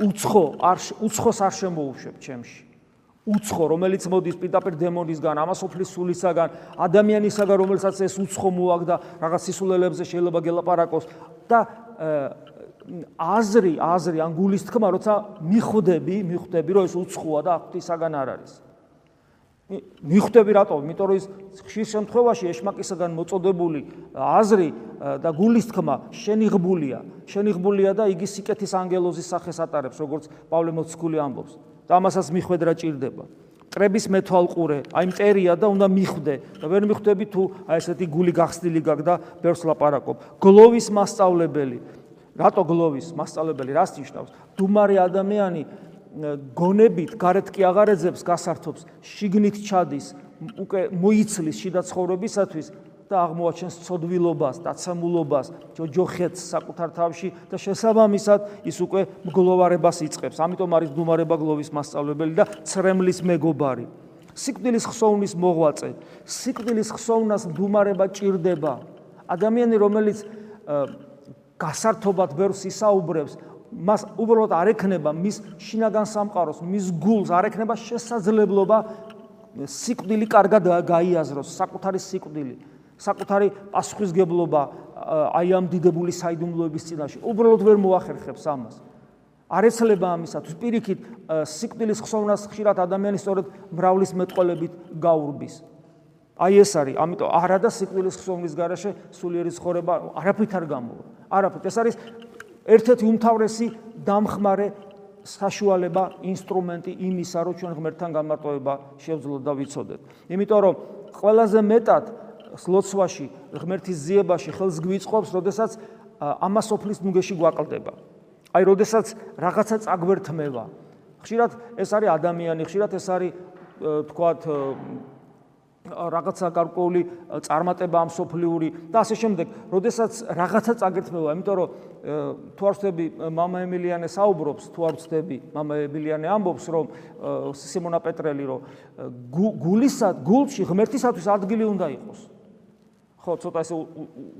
უცხო არ უცხოს არ შემოუშვებ ჩემში. უცხო, რომელიც მოდის პირდაპირ დემონისგან, ამასოფლის სულისაგან, ადამიანისაგან, რომელსაც ეს უცხო მოაგდა რაღაც სისულელებზე შეიძლება გელაპარაკოს და აზრი, აზრი ან გულის თქმა, როცა მიხვდები, მიხვდები, რომ ეს უცხოა და ღვთისაგან არ არის. მიხვდები რატომ? იმიტომ რომ ის ხშირ შემთხვევაში ეშმაკისაგან მოწოდებული აზრი და გულის თქმა შენიღბულია. შენიღბულია და იგი სიკეთის ანგელოზის სახეს ატარებს, როგორც პავლე მოციქული ამბობს. და ამასაც მიხვედრა ჭირდება. ტრების მეთვალყურე, აი მტერია და უნდა მიხვდე და ვერ მიხვდები თუ აი ესეთი გული გახსნილი გაქვს და ბერს ლაპარაკობ. გლოვის მასწავლებელი. რატო გლოვის მასწავლებელი რას ნიშნავს? დუმარი ადამიანი გონებით გარეთ კი აღარ ეძებს გასართობს, შიგნით ჩადის, უკვე მოიცლის შიდა ცხოვრებისათვის და აღმოაჩენს ცოდვილობას, დაცემულობას, ჯოჯოხეთს საკუთარ თავში და შესაბამისად ის უკვე მგლოვარებას იწყებს. ამიტომ არის დუმარება გლოვის მასწავლებელი და ცრემლის მეგობარი. სიკვდილის ხსოვნის მოღვაწე. სიკვდილის ხსოვნას დუმარება ჭირდება. ადამიანი, რომელიც გასართობად ბერს ისაუბრებს, მას უბრალოდ არ ექნება მის შინაგან სამყაროს, მის გულს არ ექნება შესაძლებლობა სიკვდილი კარგად გაიაზროს, საკუთარი სიკვდილი. საკუთარი პასუხისგებლობა აი ამ დიდებული საიდუმლოების წინაშე უბრალოდ ვერ მოახერხებს ამას. არ ეცლება ამისათვის პირიქით სიკვდილის ხსოვნას ხშირად ადამიანი სწორედ მრავლის მეტყოლებით გაურბის. აი ეს არის, ამიტომ არა და სიკვდილის ხსოვნის garaშე სულიერი ცხოვრება არაფრით არ გამოვა. არაფრით. ეს არის ერთ-ერთი უმთავრესი დამხმარე საშუალება, ინსტრუმენტი იმისა, რომ ჩვენ ღმერთთან გამარტოება შევძლოთ და ვიცოდეთ. იმიტომ რომ ყველაზე მეტად ლოცვაში, ღმერთის ზიებაში ხელს გვიწყობს, როდესაც ამასოფლის ნუგეში გვაკლდება. აი, როდესაც რაღაცა წაგვერთმევა. ხშირად ეს არის ადამიანი, ხშირად ეს არის თქვათ რაღაცა გარკვეული წარმატება ამსოფლიური და ასე შემდეგ. როდესაც რაღაცა წაგერთმევა, იმიტომ რომ თუ არ ვწდები мама ემილიანე საუბრობს, თუ არ ვწდები мама ემილიანე ამბობს, რომ სიმონა პეტრელი რომ გულისა გულში ღმერთისათვის ადგილი უნდა იყოს. ხო, ცოტა ესე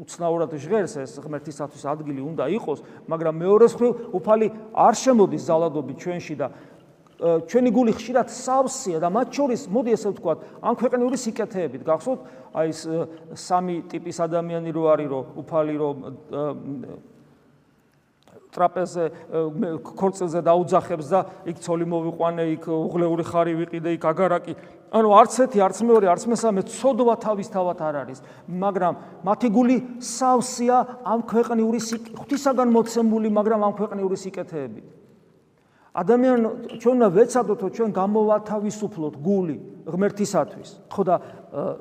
უცნაურად ჟღერს ეს ღმერთისათვის ადგილი უნდა იყოს, მაგრამ მეორე მხრივ უფალი არ შემოდის ზალადობით ჩვენში და ჩვენი გული ხშირად სავსეა და მათ შორის მოდი ესე ვთქვა, ამ ქვეყნიური სიკეთეებით გახსოვთ, აი ეს სამი ტიპის ადამიანი რო არის, რო უფალი რო ტრაპეზე ქორწილზე დაუძახებს და იქ ცოლი მოვიყვანე, იქ უღლეული ხარი ვიყიდე, იქ აგარაკი. ანუ არც ერთი, არც მეორე, არც მესამე ცოდვა თავისთავად არ არის, მაგრამ მათი გული სავსეა ამ ქვეყნიური ღვთისაგან მოცემული, მაგრამ ამ ქვეყნიური სიკეთეებით. ადამიან ჩვენ უნდა ვეცადოთ, რომ ჩვენ გამოვათავისუფლოთ გული ღმერთისათვის. ხო და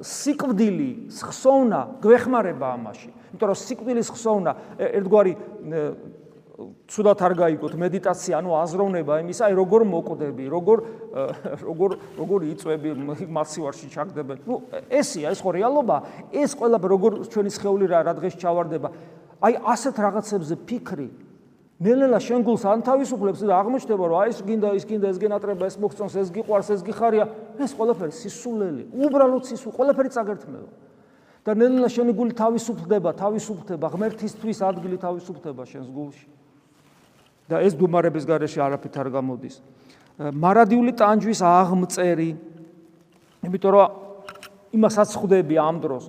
სიკვდილი, ხსოვნა გვეხმარება ამაში. იმიტომ რომ სიკვდილის ხსოვნა ერთგვარი ცუდად არ გაიგოთ მედიტაცია, ანუ აზროვნება იმისა, აი როგორ მოკვდები, როგორ როგორ როგორ იწვევი მასივარში ჩაგდებენ. ნუ ესია, ეს ხო რეალობა, ეს ყველა როგორ ჩვენი სხეული რა რა დღეს ჩავარდება. აი ასეთ რაღაცებზე ფიქრი ნელ-ნელა შენ გულს ანთავისუფლებს და აღმოჩნდება, რომ აი ეს გინდა, ის გინდა, ეს გენატრება, ეს მოგწონს, ეს გიყვარს, ეს გიხარია, ეს ყველაფერი სისულელი, უბრალოდ სისულ, ყველაფერი წაგერთმევა. და ნელ-ნელა შენი გული თავისუფლდება, თავისუფლდება, ღმერთისთვის ადგილი თავისუფლდება შენს გულში. და ეს დუმარების garaში არაფრით არ გამოდის. მარადიული ტანჯვის აღმწერი. იმიტომ რომ იმასაც ხვდები ამ დროს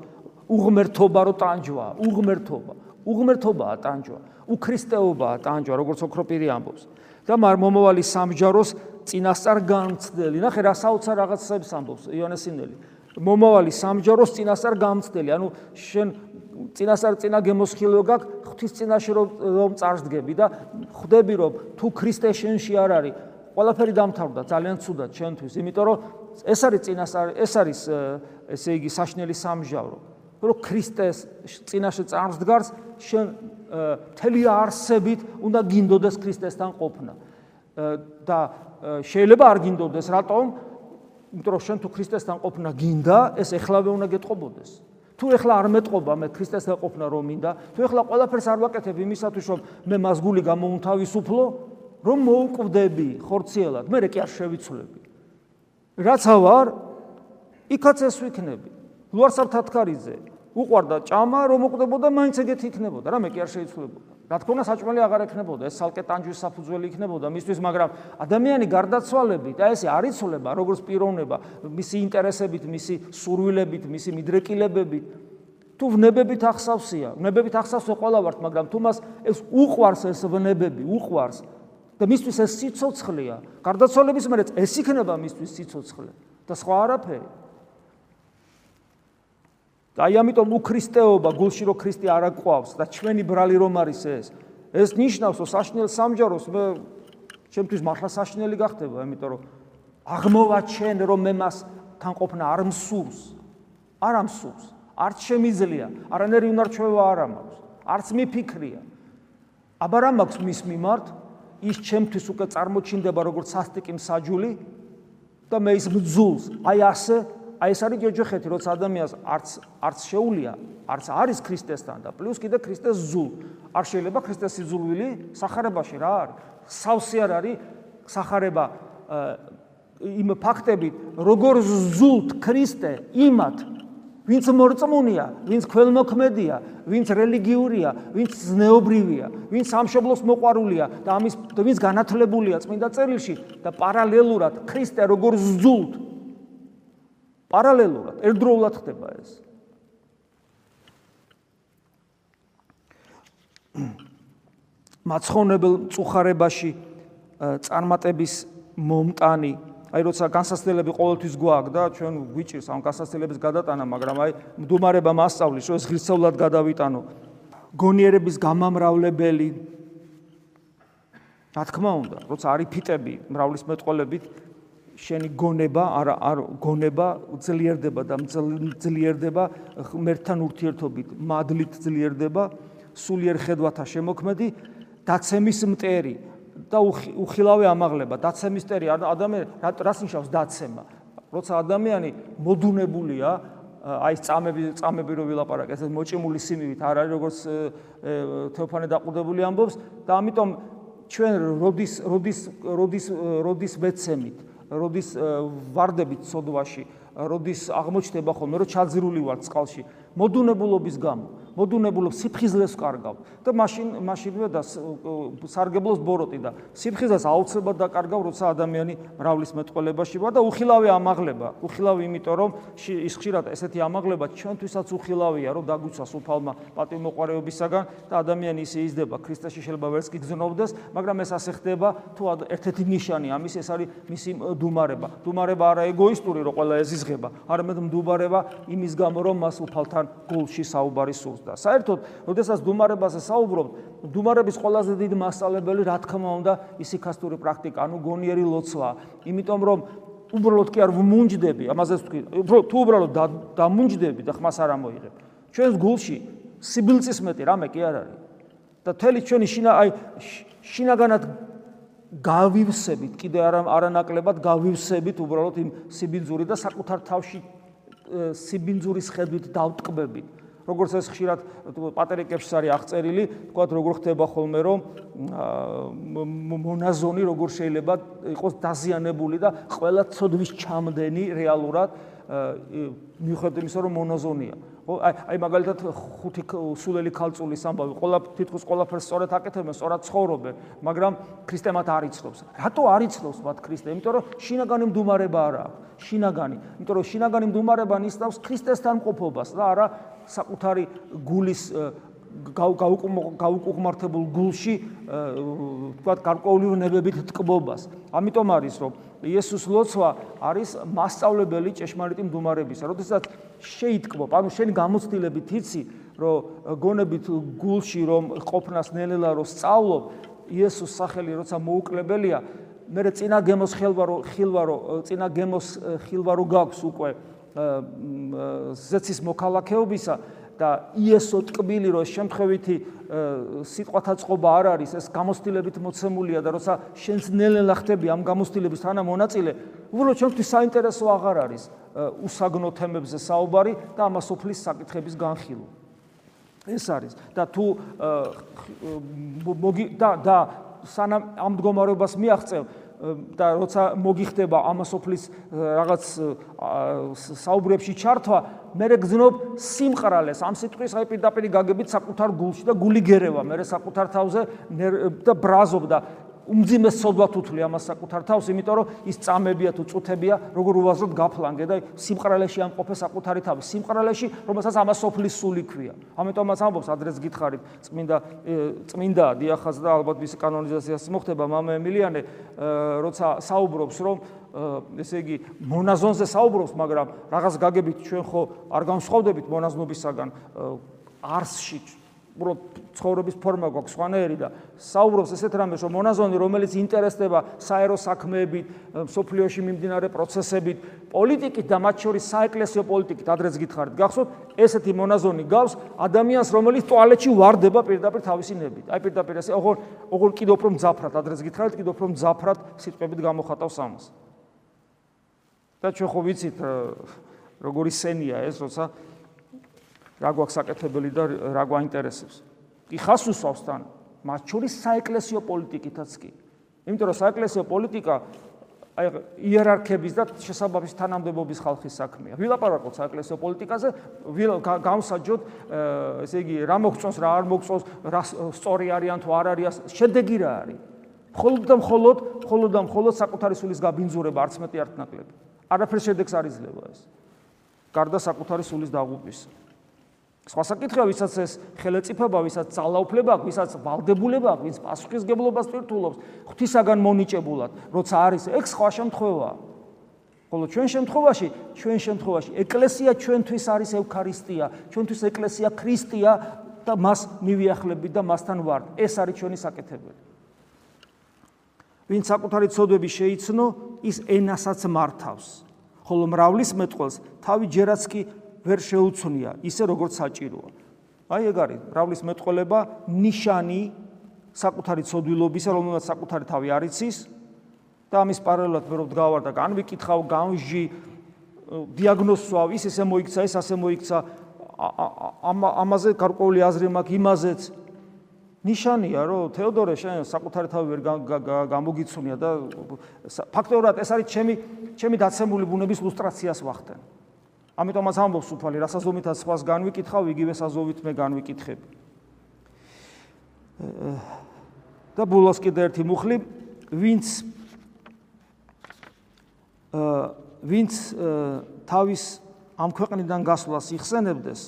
უღმერთობა რო ტანჯვა, უღმერთობა, უღმერთობაა ტანჯვა, უქრისტეობაა ტანჯვა, როგორც ოქროპირი ამბობს. და მომავალი სამჯაროს წინასწარ გამწდელი. ნახე რა საოცარ რაღაცებს ამბობს იონესინელი. მომავალი სამჯაროს წინასწარ გამწდელი. ანუ შენ წინასწარ წინა გემოსხილო გაქვს ღვთის წინაშე რომ წარსდგები და ხვდები რომ თუ ქრისტე შენში არ არის ყველაფერი დამთავრდა ძალიან ცუდად ჩვენთვის იმიტომ რომ ეს არის წინასწარ ეს არის ესე იგი საშნელი სამჟავრო რომ ქრისტეს წინაშე წარსდგარს შენ მთელი არსებით უნდა გინდოდეს ქრისტესთან ყოფნა. და შეიძლება არ გინდოდეს რატომ? იმიტომ რომ შენ თუ ქრისტესთან ყოფნა გინდა ეს ეხლავე უნდა გეტყობოდეს. თუ ეხლა არ მეტყობა მე ქრისტესთან ყოფნა რომ მინდა თუ ეხლა ყველაფერს არ ვაკეთებ იმისათვის რომ მე მასგული გამოუნთავისუფლო რომ მოუკვდები ხორციელად. მე კი არ შევიცვლები. რაც ავარ იქაც ეს ვიქნები ლუარსაბ თათქარიძე უყვარდა ჭამა რომ მოკვდებოდა მაინც ეგეთი იქნებოდა რა მე კი არ შეიცვლებოდა რა თქმა უნდა საჭმელი აღარ ექნებოდა ეს ალკე ტანჯვის საფუძველი იქნებოდა მისთვის მაგრამ ადამიანი გარდაცვალებით აი ეს არიცვლება როგორც პიროვნება მისი ინტერესებით მისი სურვილებით მისი მიდრეკილებებით თუ ვნებებით ახსავსია ვნებებით ახსავსო ყველა ვართ მაგრამ თუ მას ეს უყვარს ეს ვნებები უყვარს და მისთვის ეს სიცოცხლეა. გარდაცვალების მერეც ეს იქნება მისთვის სიცოცხლე და სხვა არაფერი. და აი ამიტომ უქრისტეობა გულში რო ქრისტე არ აყვავს და ჩვენი ბრალი რომ არის ეს? ეს ნიშნავს რომ საშნელ სამჯაროს მე ჩემთვის მართლა საშნელი გახდება იმიტომ რომ აღმოვაჩენ რომ მე მას თან ყოფნა არ მსურს. არ ამსურს. არც შემიძლია არანერი უნარჩვევა არ ამაქვს არც მიფიქრია. აბა რა მაქვს მის მიმართ? ის ჩემთვის უკვე წარმოჩინდება როგორც სასტიკი მსაჯული და მე ის მძულს. აი ასე აი ეს არის ჯოჯოხეთი, როცა ადამიანს არც არც შეუულია, არც არის ქრისტესთან და პლუს კიდე ქრისტეს ზულ. არ შეიძლება ქრისტეს სიძულვილი сахарებაში რა არის? სავსე არ არის сахарება იმ ფაქტებით, როგორ ზულთ ქრისტე იმათ, ვინც მორწმუნია, ვინც ქველმოქმედია, ვინც რელიგიურია, ვინც ზნეობრივია, ვინც სამშობლოს მოყვარულია და ამის ვინც განათლებულია წმინდა წერილში და პარალელურად ქრისტე როგორ ზულთ პარალელურად ერთდროულად ხდება ეს. მაცხონებელ წუხარებაში წარმატების მომტანი. აი როცა განსასწრებელი ყოველთვის გვაქვს და ჩვენ გვიჭირს ამ განსასწრებების გადატანა მაგრამ აი მდუმარება მასწავლის რომ ეს ღირსეულად გადავიტანო. გონიერების გამამრავლებელი. რა თქმა უნდა როცა არის ფიტები მრავლის მეტყოლებით შენი გონება არ არ გონება ძლიერდება და ძლიერდება ღმერთთან ურთიერთობით მადლით ძლიერდება სულიერ ხედვათა შემოქმედი დაცემის მტერი და უხილავე ამაღლება დაცემის მტერი ადამიანი რას ნიშნავს დაცემა? როცა ადამიანი მოდუნებულია აი წამები წამები რო ვილაპარაკე ეს მოჭიმული სიმივით არ არის როგორც თეოფანე დაყუდებული ამბობს და ამიტომ ჩვენ როდის როდის როდის როდის მეცემით როდის ვარდებით სოდვაში, როდის აღმოჩნდება ხოლმე, რომ ჩაძირული ვარ წყალში, მოდუნებულობის გამო. მოდუნებულობს სიფხიზლეს კარგავ. და მაშინ მაშინვე და სარგებლოს ბოროტი და სიფხიზლეს აუცილებლად დაკარგავ როცა ადამიანი მრავლის მეტყოლებაში ვარ და უხილავი ამაღლება. უხილავი იმიტომ რომ ის ხშირად ესეთი ამაღლება ჩვენთვისაც უხილავია რომ დაგვიცვას უფალმა პატიმოყარეობისაგან და ადამიანი ისე იზრდება. ქრისტეში შეიძლება ვერც კი გზნობდეს მაგრამ ეს ასე ხდება თუ ერთ-ერთი ნიშანი ამის ეს არის მისი დუმარება. დუმარება არა ეგოისტური რომ ყველა ეზიზღება არამედ მდუმარება იმის გამო რომ მას უფალთან გულში საუბარი სურს და საერთოდ, როდესაც დუმარებაზე საუბრობთ, დუმარების ყველაზე დიდი მასწავლებელი, რა თქმა უნდა, ისიქასტური პრაქტიკა, ანუ გონიერი ლოცვა, იმიტომ რომ უბრალოდ კი არ ვმუნჯდები, ამაზე ვთქვი, თუ უბრალოდ დამუნჯდები და ხმას არ ამოიღებ. ჩვენს გულში სიბილწის მეტი რამე კი არ არის. და თელი ჩვენი შინა აი შინაგანად გავივსებით, კიდე არ არანაკლებად გავივსებით უბრალოდ იმ სიბინძური და საკუთარ თავში სიბინძურის ხედვით დავტკბებით. როგორც ეს ხშირად პატერიკებში არის აღწერილი, თქვა როგორ ხდება ხოლმე რომ მონაზონი როგორ შეიძლება იყოს დაზიანებული და ყველა ცოდვის ჩამდენი რეალურად მიუხედავად იმისა რომ მონაზონია. ხო აი აი მაგალითად ხუთი სულელი ქალწულის ამბავი ყველა თითქოს ყველაფერს სწორად აკეთებენ, სწორად ცხოვრობენ, მაგრამ ქრისტე მათ არ იცნობს. რატო არ იცნობს მათ ქრისტე? იმიტომ რომ შინაგანი მდუმარება არა აქვს. შინაგანი, იმიტომ რომ შინაგანი მდუმარება ნიშნავს ქრისტესთან ყოფობას და არა საკუთარი გულის გაუკუღმართებულ გულში თქვა გარკვეული ნებებით თკბობას. ამიტომ არის რომ იესოს ლოცვა არის მასწავლებელი ჭეშმარიტი მდგომარეობისა. როდესაც შეიტკბო, ანუ შენ გამოცდილებით იცი, რომ გონებით გულში რომ ყოფნას ნელ-ნელა რომ სწავლობ, იესოს სახელი როცა მოუკლებელია, მე წინა გემოს ხელვარო ხილვარო წინა გემოს ხილვარო გაქვს უკვე ზეცის მოქალაქეობისა და იესო ტკბილი რო შემთხვევითი სიტყვათა წყობა არ არის ეს გამოსtildeებით მოცემულია და როცა შენს ნელ-ნელა ხდები ამ გამოსtildeების თანა მონაწილე უბრალოდ ჩვენთვის საინტერესო აღარ არის უსაგნო თემებზე საუბარი და ამასופლის საკითხების განხილვა. ეს არის. და თუ მოგი და და სანამ ამ მდგომარეობას მიაღწევ და როცა მოგიხდება ამასופლის რაღაც საუბრებში ჩართვა, მე გძნობ სიმყრალეს ამ სიტყვის აი პირდაპირ გაგებით საკუთარ გულში და გული გერევა, მე საკუთარ თავზე და ბრაზობ და უმძიმეს სოდვათ უთვლი ამას საკუთარ თავს, იმიტომ რომ ის წამებია თუ წუთებია, როგორ უვაზროდ გაფლანგე და სიმყრალეში ამყოფე საკუთარი თავი, სიმყრალეში, რომელსაც ამას სოფლის სული ქვია. ამიტომაც ამბობს ადრეს გითხარით, წმინდა წმინდა დიახაზ და ალბათ მის კანონიზაციას მოხდება მამა ემილიანე, როცა საუბრობს, რომ ესე იგი მონაზონზე საუბრობს, მაგრამ რაღაც გაგებით ჩვენ ხო არ განსხვავდებით მონაზნობისაგან არსში უბრალოდ ცხოვრების ფორმა გვაქვს სხვანაირი და საუბრობს ესეთ რამეს რომ მონაზონი რომელიც ინტერესდება საერო საქმეებით, სოფლიოში მიმდინარე პროცესებით, პოლიტიკით და მათ შორის საეკლესიო პოლიტიკით ადრეც გითხარით, გახსოვთ, ესეთი მონაზონი გავს ადამიანს რომელიც ტუალეტში ვარდება პირდაპირ თავისი ნებით. აი პირდაპირ ესე ოღონ ოღონ კიდევ უფრო მძაფრად ადრეც გითხარით, კიდევ უფრო მძაფრად სიტყვებით გამოხატავს ამას. და ჩვენ ხო ვიცით როგორი სენია ეს, როცა რა გვაქვს საკეთებელი და რა გვაინტერესებს. კი ხას უსვავს თან, მათ შორის საეკლესიო პოლიტიკითაც კი. იმიტომ რომ საეკლესიო პოლიტიკა აი იერარქების და შესაბამის თანამდებობის ხალხის საქმეა. ვილაპარაკოთ საეკლესიო პოლიტიკაზე, გამსაჯოთ, ესე იგი, რა მოგწონს, რა არ მოგწონს, რა სწორი არიან თუ არ არის, შედეგი რა არის. მხოლოდ და მხოლოდ, მხოლოდ და მხოლოდ საკუთარი სულის გაბინძურება არც მეტი არც ნაკლები. არაფერ შედეგს არ იძლევა ეს. გარდა საკუთარი სულის დაღუპვისა. სხვა საკითხია, ვისაც ეს ხელეწიფება, ვისაც ძალაუფლება აქვს, ვისაც ვალდებულება აქვს, ვინც პასუხისგებლობას პირთულობს, ღვთისაგან მონიჭებულად, როცა არის ეგ სხვა შემთხვევაა. ხოლო ჩვენ შემთხვევაში, ჩვენ შემთხვევაში ეკლესია ჩვენთვის არის ევქარისტია, ჩვენთვის ეკლესია ქრისტია და მას მივიახლებით და მასთან ვართ. ეს არის ჩვენი საკეთებელი. ვინც საკუთარი ცოდვები შეიცნო, ის ენასაც მართავს. ხოლო მრავლის მეტყველს თავი ჯერაც კი ვერ შეუცვნია ისე როგორც საჭიროა. აი ეგ არის რავლის მეტყოლება ნიშანი საკუთარი ცოდვილობისა, რომელსაც საკუთარი თავი არიცის და ამის პარალელად მე რო დგავარ და განვიკითხავ, განვიჟი, დიაგნოზსვავ, ის ესე მოიქცა, ეს ასე მოიქცა, ამაზე გარკვეული აზრი მაქვს იმაზეც. ნიშანია, რომ თეოდორე შენ საკუთარი თავი ვერ გამოგიცუნია და ფაქტობრივად ეს არის ჩემი ჩემი დაცემული ბუნების ილუსტრაციას ვახდენ. ამიტომაც ამბობს უფალი, რასაზომითაც სხვას განვიკითხავ, იგივე საზოვით მე განვიკითხები. და ბულოს კიდე ერთი მუხლი, ვინც აა ვინც თავის ამ ქვეყნიდან გასვლას იხსენებდეს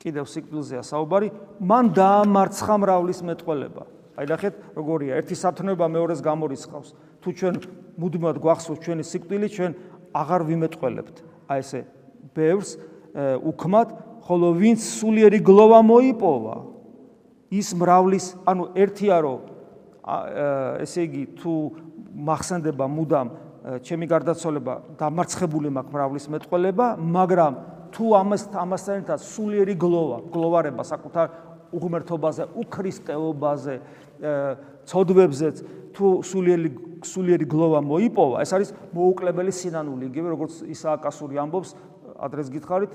კიდევ სიკვდილზეა საუბარი, მან დაამარცხა მრავლის მეტყველება. აი ნახეთ, როგორია, ერთი საფრთხეობა მეორეს გამორიცხავს. თუ ჩვენ მუდმივად გვახსოვს ჩვენი სიკვდილი, ჩვენ აღარ ვიმეტყველებთ. აი ესე ბევრს უქმად, ხოლო ვინც სულიერი გლოვა მოიპოვა, ის მრავლის, ანუ ერთია რომ ესე იგი თუ მახსენდება მუდამ ჩემი გარდაცვალება დამარცხებული მაქვს მრავლის მეტყოლება, მაგრამ თუ ამას ამასთან ერთად სულიერი გლოვა, გლოვარება საკუთარ უღმერთობაზე, უქრისტეობაზე, ცოდვებზეც თუ სულიერი სულიერი გლოვა მოიპოვა, ეს არის მოუკლებელი სინანული, იგივე როგორც ისააკასური ამბობს, ადრეს გითხარით,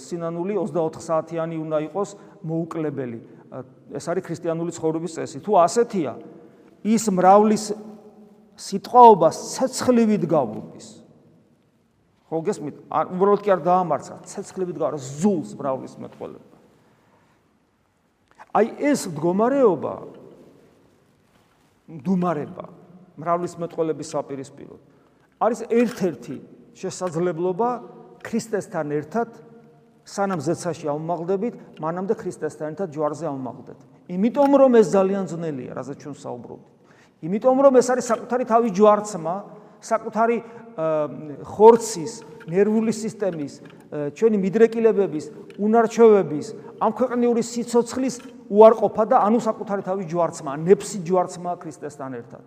სინანული 24 საათიანი უნდა იყოს მოუკლებელი. ეს არის ქრისტიანული ცხოვრების წესი. თუ ასეთია, ის მრავლის სიტყვაობას ცეცხლივით გავუდის. ხო გესმით? უბრალოდ კი არ დაამარცხა, ცეცხლივით გავარ ზულს მრავლის მეტყოლება. აი ეს მდგომარეობა მდუმარება მრავლის მეტყოლების საპირისპიროდ არის ერთ-ერთი შესაძლებლობა ქრისტესთან ერთად სანამ ზეცაში ავმაღლდებით, მანამდე ქრისტესთან ერთად ჯვარზე ავმაღლდეთ. იმიტომ რომ ეს ძალიან ძნელია, რაზეც ჩვენ საუბრობთ. იმიტომ რომ ეს არის საკუთარი თავი ჯვარცმა, საკუთარი ხორცის, ნერვული სისტემის, ჩვენი მიდრეკილებების, უნარჩვევების, ამ ქვეყნიური სიცოცხლის უარყოფა და ანუ საკუთარი თავი ჯვარცმა, ნეფსი ჯვარცმა ქრისტესთან ერთად.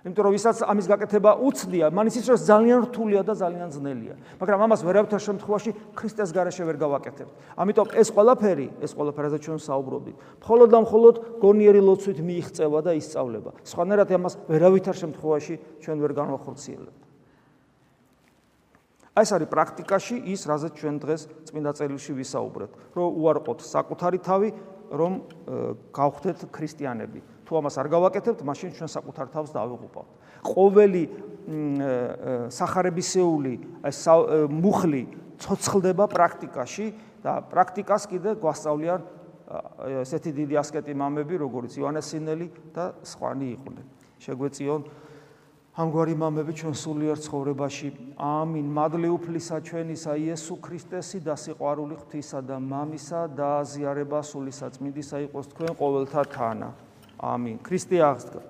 იმიტომ რომ ვისაც ამის გაკეთება უცდია, მან იცის რომ ძალიან რთულია და ძალიან ძნელია. მაგრამ ამას ვერავითარ შემთხვევაში ქრისტეს გარეშე ვერ გავაკეთებთ. ამიტომ ეს ყველაფერი, ეს ყველაფერზე ჩვენ საუბრობთ. მხოლოდ და მხოლოდ გონიერი ლოცვით მიიღწევა და ისწავლება. სხვანაირად ამას ვერავითარ შემთხვევაში ჩვენ ვერ განვახორციელებთ. აი ეს არის პრაქტიკაში ის, რაზეც ჩვენ დღეს წმინდა წერილში ვისაუბრეთ, რომ უარყოთ საკუთარი თავი, რომ გავხდეთ ქრისტიანები. თუ ამას არ გავაკეთებთ, მაშინ ჩვენ საკუთარ თავს დავიღუპავთ. ყოველი სახარებისეული ეს მუხლი ცოცხლდება პრაქტიკაში და პრაქტიკას კიდე გვასწავლიან ესეთი დიდი ასკეტი მამები, როგორც ივანე სინელი და სხვანი იყვნენ. შეგვეციონ ამგვარი მამები ჩვენ სულიერ ცხოვრებაში. ამინ. მადლი უფლისა ჩვენისა იესო ქრისტესი და სიყვარული ღვთისა და მამისა და აზიარება სული საწმინდისა იყოს თქვენ ყოველთა თანა. ამინ. ქრისტე აღსდგა.